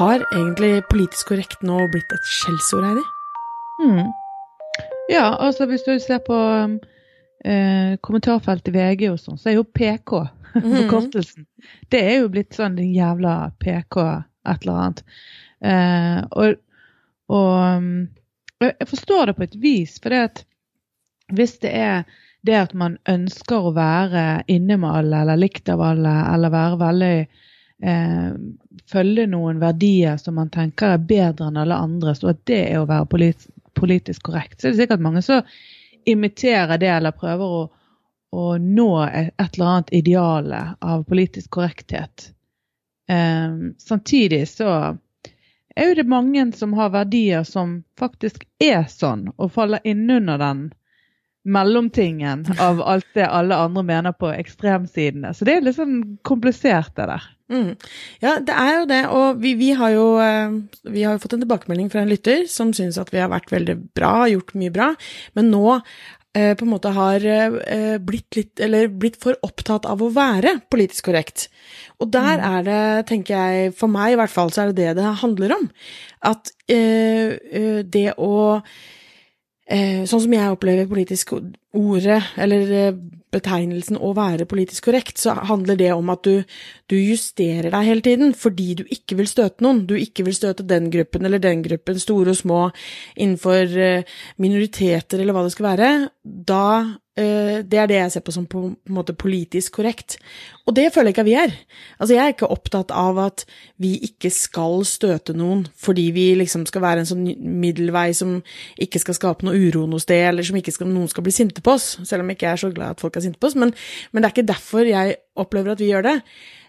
Har egentlig politisk korrekt nå blitt et skjellsord, Heidi? Mm. Ja, altså hvis du ser på eh, kommentarfeltet i VG og sånn, så er jo PK forkortelsen. Det er jo blitt sånn din jævla PK et eller annet. Eh, og, og um, jeg forstår det på et vis, for det at hvis det er det at man ønsker å være inne med alle, eller likt av alle, eller være veldig eh, Følge noen verdier som man tenker er bedre enn alle andre, så at det er å være polit politisk korrekt, så er det sikkert mange som imiterer det, eller prøver å, å nå et, et eller annet ideale av politisk korrekthet. Eh, samtidig så er jo det mange som har verdier som faktisk er sånn, og faller innunder den mellomtingen av alt det alle andre mener på ekstremsidene. Så det er litt sånn komplisert, det der. Mm. Ja, det er jo det. Og vi, vi, har jo, eh, vi, har jo, fått en tilbakemelding fra en lytter som syns at vi har vært veldig bra, gjort mye bra. Men nå eh, på en måte har eh, blitt litt, eller blitt for opptatt av å være politisk korrekt. Og der mm. er det, tenker jeg, for meg i hvert fall, så er det det det handler om. At eh, eh det å eh, Sånn som jeg opplever politisk ordet, eller eh, betegnelsen å være politisk korrekt, så handler det om at du, du, justerer deg hele tiden fordi du ikke vil støte noen. Du ikke vil støte den gruppen eller den gruppen, store og små, innenfor eh, minoriteter eller hva det skal være. Da Eh, det er det jeg ser på som på en måte politisk korrekt. Og det føler jeg ikke at vi er. Altså, jeg er ikke opptatt av at vi ikke skal støte noen fordi vi liksom skal være en sånn middelvei som ikke skal skape noe uro noe sted, eller som ikke skal, noen skal bli sinte på oss, selv om jeg ikke er så glad at folk er sinte på oss. Men, men, det er ikke derfor jeg opplever at vi gjør det.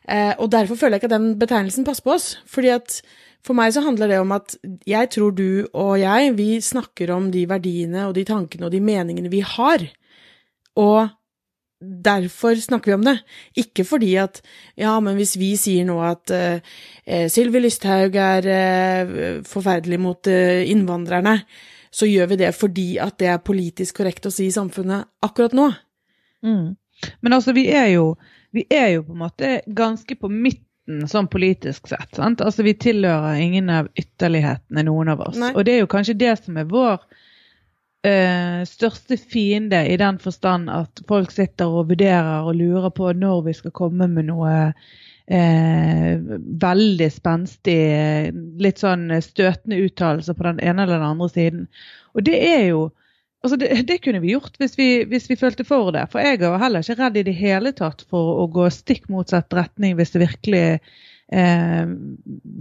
Eh, og derfor føler jeg ikke at den betegnelsen passer på oss. fordi at for meg så handler det om at jeg tror du og jeg, vi snakker om de verdiene og de tankene og de meningene vi har. Og derfor snakker vi om det. Ikke fordi at ja, men hvis vi sier nå at uh, Sylvi Lysthaug er uh, forferdelig mot uh, innvandrerne, så gjør vi det fordi at det er politisk korrekt å si i samfunnet akkurat nå. Mm. Men altså, vi er, jo, vi er jo på en måte ganske på midten sånn politisk sett. sant? Altså, Vi tilhører ingen av ytterlighetene, noen av oss. Nei. Og det er jo kanskje det som er vår uh, største fiende i den forstand at folk sitter og vurderer og lurer på når vi skal komme med noe uh, veldig spenstig, litt sånn støtende uttalelser på den ene eller den andre siden. Og det er jo Altså det, det, kunne vi gjort hvis vi, hvis vi, følte for det. For jeg er heller ikke redd i det hele tatt for å gå stikk motsatt retning hvis det virkelig eh,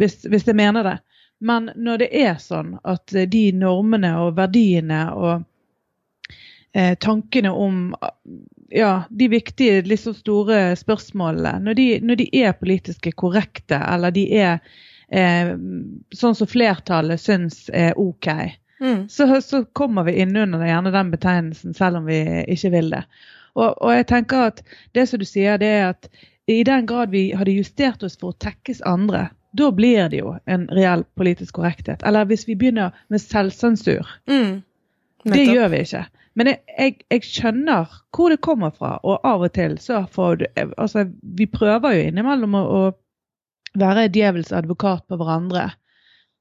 hvis, hvis jeg mener det. Men når det er sånn at de normene og verdiene og eh, tankene om ja, de viktige, litt så store spørsmålene, når de, når de, er politiske korrekte, eller de er eh, sånn som flertallet syns er OK, mm. så, så, kommer vi innunder gjerne den betegnelsen, selv om vi ikke vil det. Og, og jeg tenker at det som du sier, det er at i den grad vi hadde justert oss for å tekkes andre, da blir det jo en reell politisk korrekthet. Eller hvis vi begynner med selvsensur. Mm. Det gjør vi ikke. Men jeg, jeg, jeg, skjønner hvor det kommer fra, og av og til så får du Altså, vi prøver jo innimellom å, å være djevelens advokat på hverandre.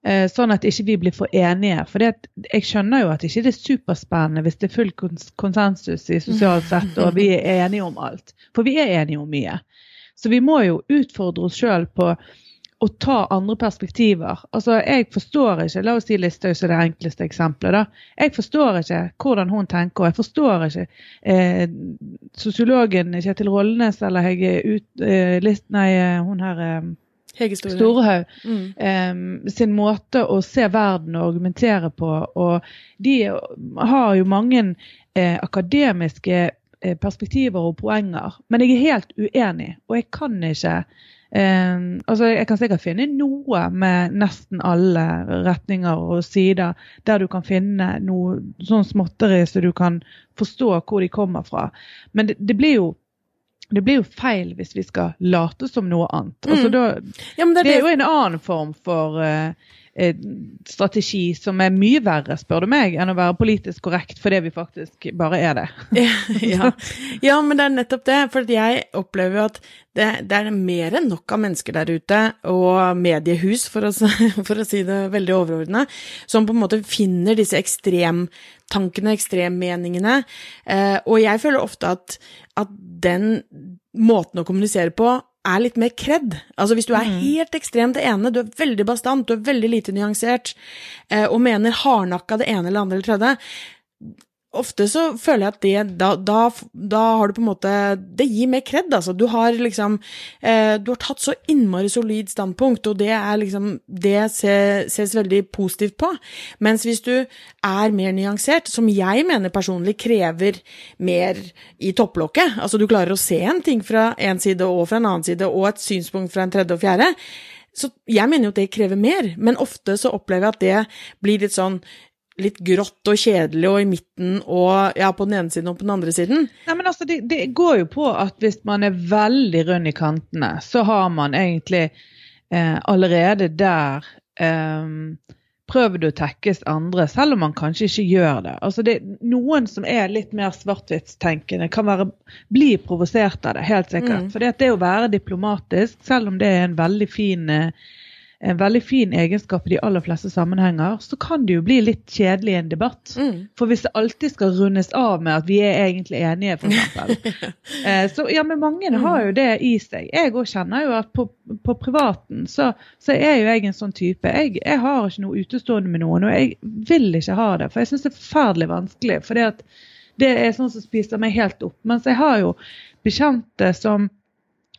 Eh, sånn at ikke vi blir for enige. For jeg skjønner jo at ikke det er superspennende hvis det er full konsensus i sosialt sett, og vi er enige om alt. For vi er enige om mye. Så vi må jo utfordre oss sjøl på å ta andre perspektiver. Altså, Jeg forstår ikke La oss si Listhaug som det enkleste eksempelet. da. Jeg forstår ikke hvordan hun tenker. og Jeg forstår ikke eh, sosiologen Kjetil Rollnes eller Hege ut, eh, list, Nei, eh, hun her eh, Hege. Mm. Eh, sin måte å se verden og argumentere på. Og de har jo mange eh, akademiske perspektiver og poenger. Men jeg er helt uenig, og jeg kan ikke Um, altså Jeg kan sikkert finne noe med nesten alle retninger og sider der du kan finne noe sånn småtteri så du kan forstå hvor de kommer fra. Men det, det blir jo det blir jo feil hvis vi skal late som noe annet. Altså, mm. da, ja, det, det, er jo en annen form for uh, strategi som er mye verre, spør du meg, enn å være politisk korrekt fordi vi faktisk bare er det. ja. ja. men det er nettopp det. For jeg opplever jo at det, det, er mer enn nok av mennesker der ute, og mediehus, for å, for å si det veldig overordna, som på en måte finner disse ekstremtankene, ekstremmeningene. Eh, og jeg føler ofte at, at den måten å kommunisere på er litt mer kred. Altså hvis du er mm. helt ekstrem det ene, du er veldig bastant, du er veldig lite nyansert, eh, og mener hardnakka det ene eller andre eller tredje, ofte så føler jeg at det da, da, da, har du på en måte Det gir mer kred, altså. Du har liksom eh, Du har tatt så innmari solid standpunkt, og det er liksom Det ses, ses veldig positivt på. Mens hvis du er mer nyansert, som jeg mener personlig krever mer i topplokket, altså du klarer å se en ting fra en side og fra en annen side, og et synspunkt fra en tredje og fjerde, så jeg mener jo at det krever mer, men ofte så opplever jeg at det blir litt sånn litt grått og kjedelig og i midten og ja, på den ene siden og på den andre siden. Nei, men altså, det, det går jo på at hvis man er veldig rund i kantene, så har man egentlig eh, allerede der eh, prøvd å tekkes andre, selv om man kanskje ikke gjør det. Altså det noen som er litt mer svart-hvitt-tenkende, kan være, bli provosert av det, helt sikkert. Mm. For det å være diplomatisk, selv om det er en veldig fin eh, en veldig fin egenskap i de aller fleste sammenhenger, så kan det jo bli litt kjedelig i en debatt. Mm. For hvis det alltid skal rundes av med at vi er egentlig enige, f.eks. eh, så ja, men mange mm. har jo det i seg. Jeg òg kjenner jo at på, på privaten så, så, er jo jeg en sånn type. Jeg, jeg, har ikke noe utestående med noen, og jeg vil ikke ha det. For jeg syns det er forferdelig vanskelig. For det er sånn som spiser meg helt opp. Mens jeg har jo bekjente som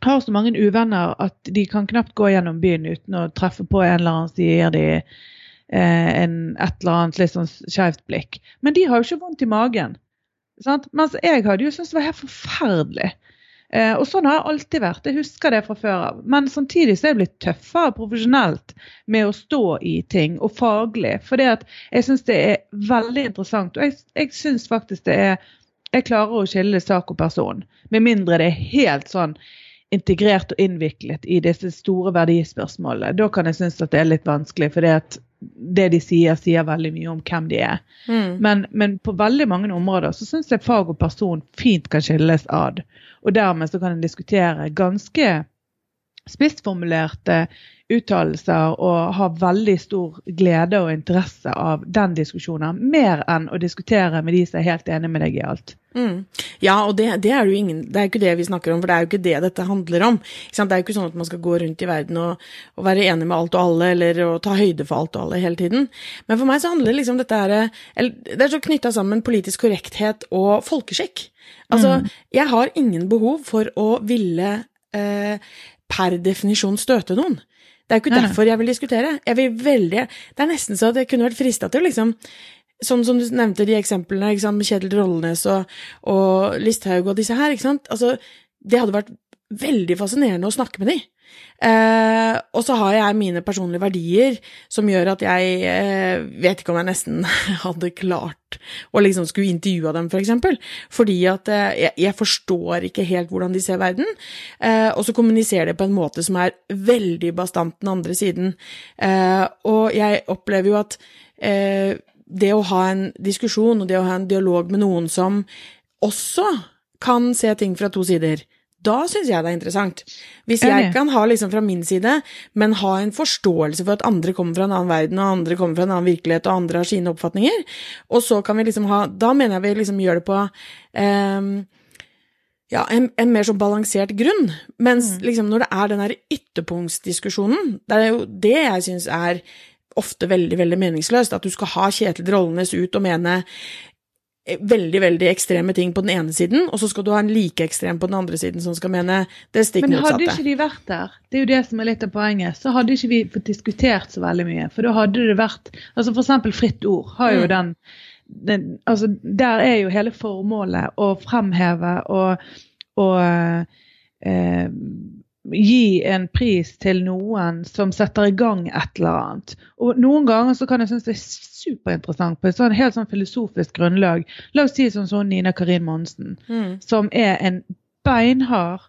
har så mange uvenner at de kan knapt gå gjennom byen uten å treffe på en eller annen som gir de eh, et eller annet litt sånn skeivt blikk. Men de har jo ikke vondt i magen. Sant? Mens jeg hadde jo syntes det var helt forferdelig. Eh, og sånn har jeg alltid vært. Jeg husker det fra før av. Men samtidig så er jeg blitt tøffere profesjonelt med å stå i ting, og faglig. For jeg syns det er veldig interessant. Og jeg, jeg syns faktisk det er Jeg klarer å skille sak og person. Med mindre det er helt sånn integrert og innviklet i disse store verdispørsmålene. Da kan jeg synes at det er litt vanskelig, for det, de sier, sier veldig mye om hvem de er. Mm. Men, men, på veldig mange områder så syns jeg fag og person fint kan skilles ad. Og dermed så kan en diskutere ganske spissformulerte uttalelser og har veldig stor glede og interesse av den diskusjonen, mer enn å diskutere med de som er helt enig med deg i alt. Mm. Ja, og det, det, er jo ingen, det er ikke det vi snakker om, for det er jo ikke det dette handler om. Det er jo ikke sånn at man skal gå rundt i verden og, og, være enig med alt og alle, eller å ta høyde for alt og alle hele tiden. Men for meg så handler liksom dette her Det er så knytta sammen politisk korrekthet og folkeskikk. Altså, mm. jeg har ingen behov for å ville eh, per definisjon støte noen. Det er jo ikke nei, derfor jeg vil diskutere. Jeg vil veldig Det er nesten så at jeg kunne vært frista til liksom Sånn som du nevnte de eksemplene med Kjetil Rollenes og, og Listhaug og disse her. ikke sant? Altså, det hadde vært veldig fascinerende å snakke med de. Eh, og så har jeg mine personlige verdier som gjør at jeg eh, vet ikke om jeg nesten hadde klart å liksom skulle intervjua dem, for eksempel. Fordi at eh, jeg, forstår ikke helt hvordan de ser verden. Eh, og så kommuniserer de på en måte som er veldig bastant den andre siden. Eh, og jeg opplever jo at eh, det å ha en diskusjon og det å ha en dialog med noen som også kan se ting fra to sider, da syns jeg det er interessant. Hvis jeg kan ha liksom fra min side, men ha en forståelse for at andre kommer fra en annen verden, og andre kommer fra en annen virkelighet, og andre har sine oppfatninger, og så kan vi liksom ha Da mener jeg vi liksom gjør det på um, ja, en, en, mer sånn balansert grunn. Mens mm. liksom når det er den der ytterpunktsdiskusjonen, det er jo det jeg syns er ofte veldig, veldig meningsløst. At du skal ha Kjetil Drollenes ut og mene veldig veldig ekstreme ting på den ene siden, og så skal du ha en like ekstrem på den andre siden som skal mene det stikk motsatte. Men hadde ikke de vært der, det er jo det som er litt av poenget, så hadde ikke vi fått diskutert så veldig mye. For da hadde det vært altså eksempel Fritt Ord har jo mm. den, den, altså Der er jo hele formålet å fremheve og, og eh, gi en pris til noen som setter i gang et eller annet. Og Noen ganger så kan jeg synes det er superinteressant på et sånn helt sånn filosofisk grunnlag. La oss si sånn som Nina Karin Monsen, mm. som er en beinhard,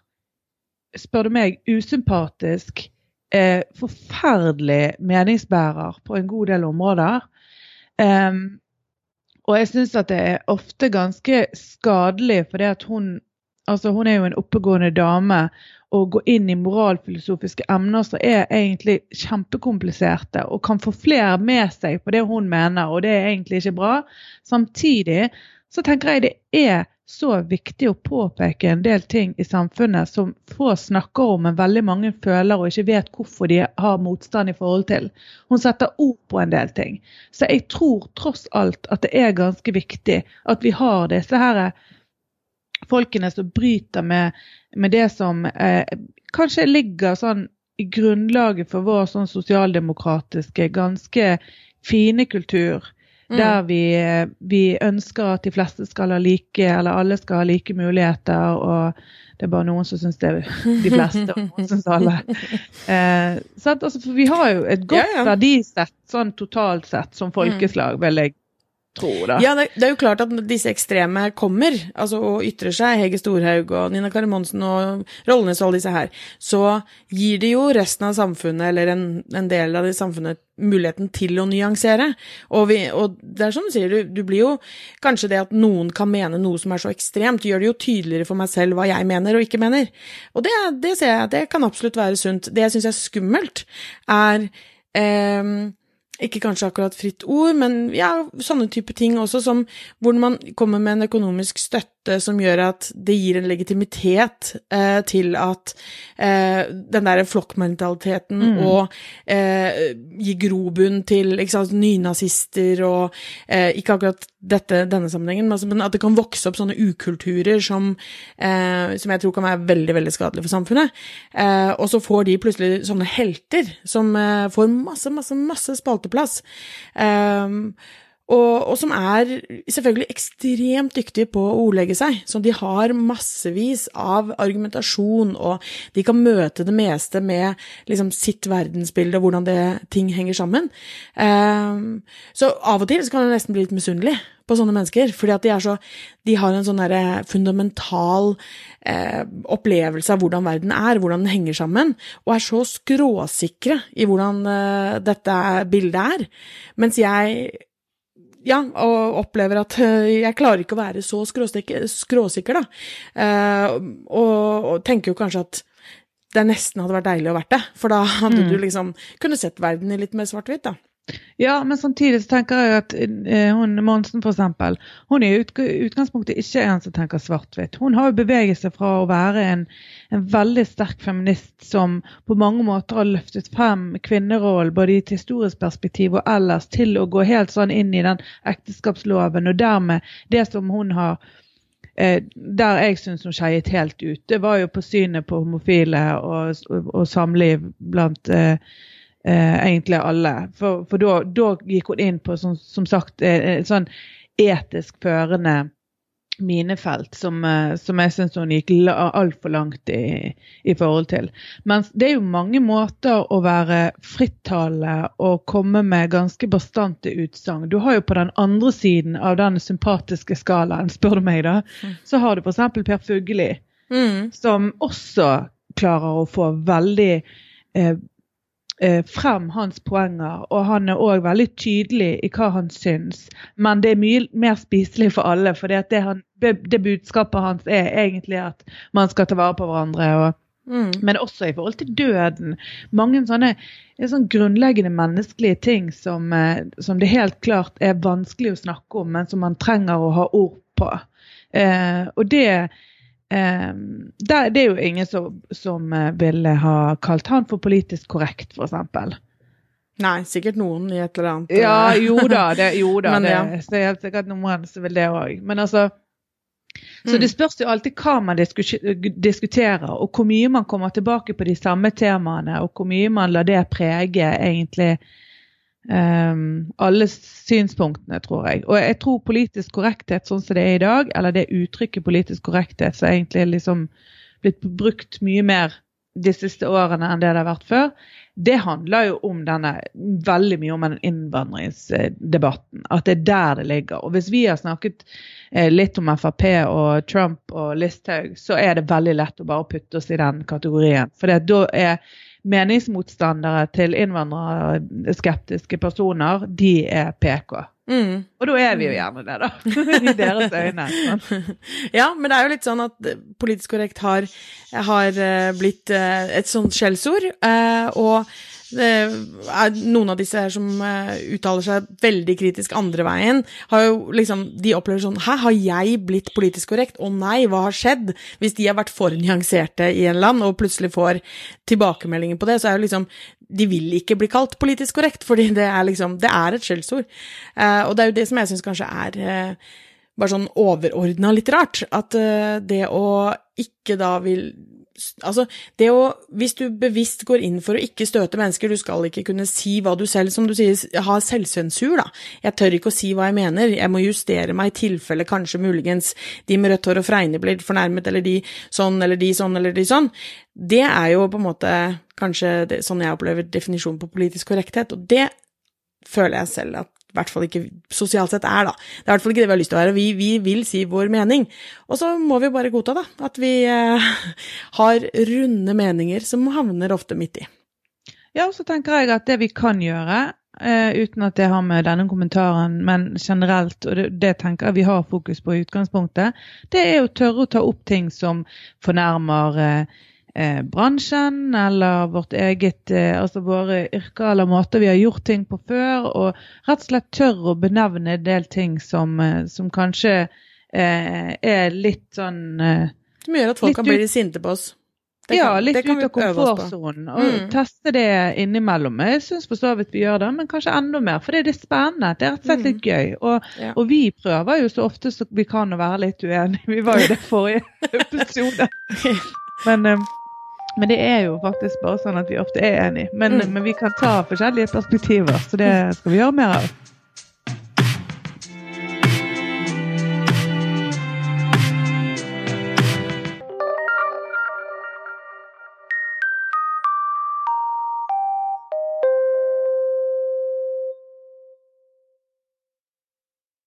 spør du meg, usympatisk, eh, forferdelig meningsbærer på en god del områder. Um, og jeg syns at det er ofte ganske skadelig, for at hun Altså, hun er jo en oppegående dame. Å gå inn i moralfilosofiske emner som er egentlig kjempekompliserte, og kan få flere med seg på det hun mener, og det er egentlig ikke bra. Samtidig så tenker jeg det er så viktig å påpeke en del ting i samfunnet som få snakker om, men veldig mange føler og ikke vet hvorfor de har motstand i forhold til. Hun setter ord på en del ting. Så jeg tror tross alt at det er ganske viktig at vi har disse her folkene som bryter med, med det som eh, kanskje ligger sånn i grunnlaget for vår sånn sosialdemokratiske, ganske fine kultur Mm. Der vi, vi, ønsker at de fleste skal ha like, eller alle skal ha like muligheter. og det er bare noen som syns det er de fleste, og noen syns alle. Eh, altså, for vi har jo et godt ja, ja. verdisett sånn totalt sett som folkeslag, vil jeg tro. Da. Ja, det, det, er jo klart at disse ekstreme kommer, altså og ytrer seg, Hege Storhaug og Nina Kari Monsen og Rollenes og alle disse her, så gir det jo resten av samfunnet, eller en, en del av det samfunnet, muligheten til å nyansere. Og, vi, og, det er som du sier, du, du, blir jo Kanskje det at noen kan mene noe som er så ekstremt, gjør det jo tydeligere for meg selv hva jeg mener og ikke mener. Og det, det ser jeg, det kan absolutt være sunt. Det jeg syns er skummelt, er eh, ikke kanskje akkurat fritt ord, men ja, sånne type ting også, som hvor man kommer med en økonomisk støtte som gjør at det gir en legitimitet eh, til at eh, den derre flokkmentaliteten mm. og eh, gir grobunn til sant, nynazister og eh, ikke akkurat dette, denne sammenhengen, men altså, at det kan vokse opp sånne ukulturer som, eh, som jeg tror kan være veldig veldig skadelige for samfunnet. Eh, og så får de plutselig sånne helter som får masse, masse, masse spalteplass. Um, og, og, som er selvfølgelig ekstremt dyktige på å ordlegge seg. Så de har massevis av argumentasjon, og de kan møte det meste med liksom, sitt verdensbilde og hvordan det, ting henger sammen. Um, så av og til kan jeg nesten bli litt misunnelig på sånne mennesker, fordi de, så, de har en sånn fundamental eh, opplevelse av hvordan verden er, hvordan den henger sammen, og er så skråsikre i hvordan eh, dette bildet er. Mens jeg ja, og opplever at eh, jeg klarer ikke å være så skråsikker, skråsikker da. Eh, og, og, tenker jo kanskje at det nesten hadde vært deilig å vært det, for da hadde mm. du liksom kunne sett verden i litt mer svart-hvitt, da. Ja, men samtidig så tenker jeg at eh, hun Monsen f.eks. Hun er i utgangspunktet ikke en som tenker svart-hvitt. Hun har jo beveget seg fra å være en, en, veldig sterk feminist som på mange måter har løftet frem kvinnerollen både i et historisk perspektiv og ellers, til å gå helt sånn inn i den ekteskapsloven, og dermed det som hun har eh, der jeg syns hun skeiet helt ut, det var jo på synet på homofile og, og, og samliv blant eh, eh, egentlig alle. For, for da, da, gikk hun inn på, som, som sagt, eh, et sånn etisk førende minefelt som, eh, som jeg syns hun gikk altfor langt i, i, forhold til. Men det er jo mange måter å være frittalende og komme med ganske bastante utsagn. Du har jo på den andre siden av den sympatiske skalaen, spør du meg, da, mm. så har du f.eks. Per Fugelli, mm. som også klarer å få veldig eh, eh, frem hans poenger, og han er òg veldig tydelig i hva han syns. Men det er mye mer spiselig for alle, for det, han, det, budskapet hans er egentlig at man skal ta vare på hverandre. og Mm. Men også i forhold til døden. Mange sånne, sånne grunnleggende menneskelige ting som, eh, som, det helt klart er vanskelig å snakke om, men som man trenger å ha ord på. Eh, og det det, det, er jo ingen som, som eh, ville ha kalt han for politisk korrekt, f.eks. Nei, sikkert noen i et eller annet Ja, eh, jo da. Det, jo da, Men, det, ja. det er helt sikkert noen som vil det òg. Men altså Så mm. det spørs jo alltid hva man diskuterer, og hvor mye man kommer tilbake på de samme temaene, og hvor mye man lar det prege egentlig Um, alle synspunktene, tror jeg. Og jeg tror politisk korrekthet sånn som det er i dag, eller det uttrykket politisk korrekthet som egentlig er liksom blitt brukt mye mer de siste årene enn det det har vært før, det handler jo om denne, veldig mye om den innvandringsdebatten. At det er der det ligger. Og hvis vi har snakket eh, litt om Frp og Trump og Listhaug, så er det veldig lett å bare putte oss i den kategorien. For da er meningsmotstandere til innvandrerskeptiske personer, de er PK. Mm. Og da er vi jo gjerne det, da. I deres øyne. Sånn. Ja, men det er jo litt sånn at politisk korrekt har, har blitt et sånt skjellsord. Og det er noen av disse her som uh, uttaler seg veldig kritisk andre veien, har jo liksom De opplever sånn Hæ, har jeg blitt politisk korrekt? Å nei, hva har skjedd? Hvis de har vært for nyanserte i en land, og plutselig får tilbakemeldinger på det, så er jo liksom De vil ikke bli kalt politisk korrekt, fordi det er liksom Det er et skjellsord. Uh, og det er jo det som jeg syns kanskje er uh, bare sånn overordna litt rart. At det å ikke da vil Altså, det å Hvis du bevisst går inn for å ikke støte mennesker, du skal ikke kunne si hva du selv, som du sier, ha selvsensur, da. Jeg tør ikke å si hva jeg mener, jeg må justere meg i tilfelle kanskje muligens de med rødt hår og fregne blir fornærmet, eller de sånn, eller de sånn, eller de sånn. Det er jo på en måte kanskje det, sånn jeg opplever definisjonen på politisk korrekthet, og det føler jeg selv at i hvert fall ikke sosialt sett er, da. Det er i hvert fall ikke det vi har lyst til å være. Vi, vi vil si vår mening. Og så må vi bare godta, da, at vi eh, har runde meninger som havner ofte midt i. Ja, og så tenker jeg at det vi kan gjøre, eh, uten at det har med denne kommentaren, men generelt, og det, det, tenker jeg vi har fokus på i utgangspunktet, det er å tørre å ta opp ting som fornærmer eh, eh, bransjen eller vårt eget, eh, altså våre yrker eller måter vi har gjort ting på før. Og rett og slett tør å benevne en del ting som, eh, som kanskje eh, er litt sånn eh, Som gjør at folk kan bli sinte på oss. Det ja, litt ut av komfortsonen. Og mm. teste det innimellom. Jeg syns for så vidt vi gjør det, men kanskje enda mer. For det er spennende. Det er rett og slett litt mm. gøy. Og, ja. og, vi prøver jo så ofte så vi kan å være litt uenige. Vi var jo det forrige episode. Men um, men det er jo faktisk bare sånn at vi ofte er enige. Men, mm. men vi kan ta forskjellige perspektiver, så det skal vi gjøre mer av.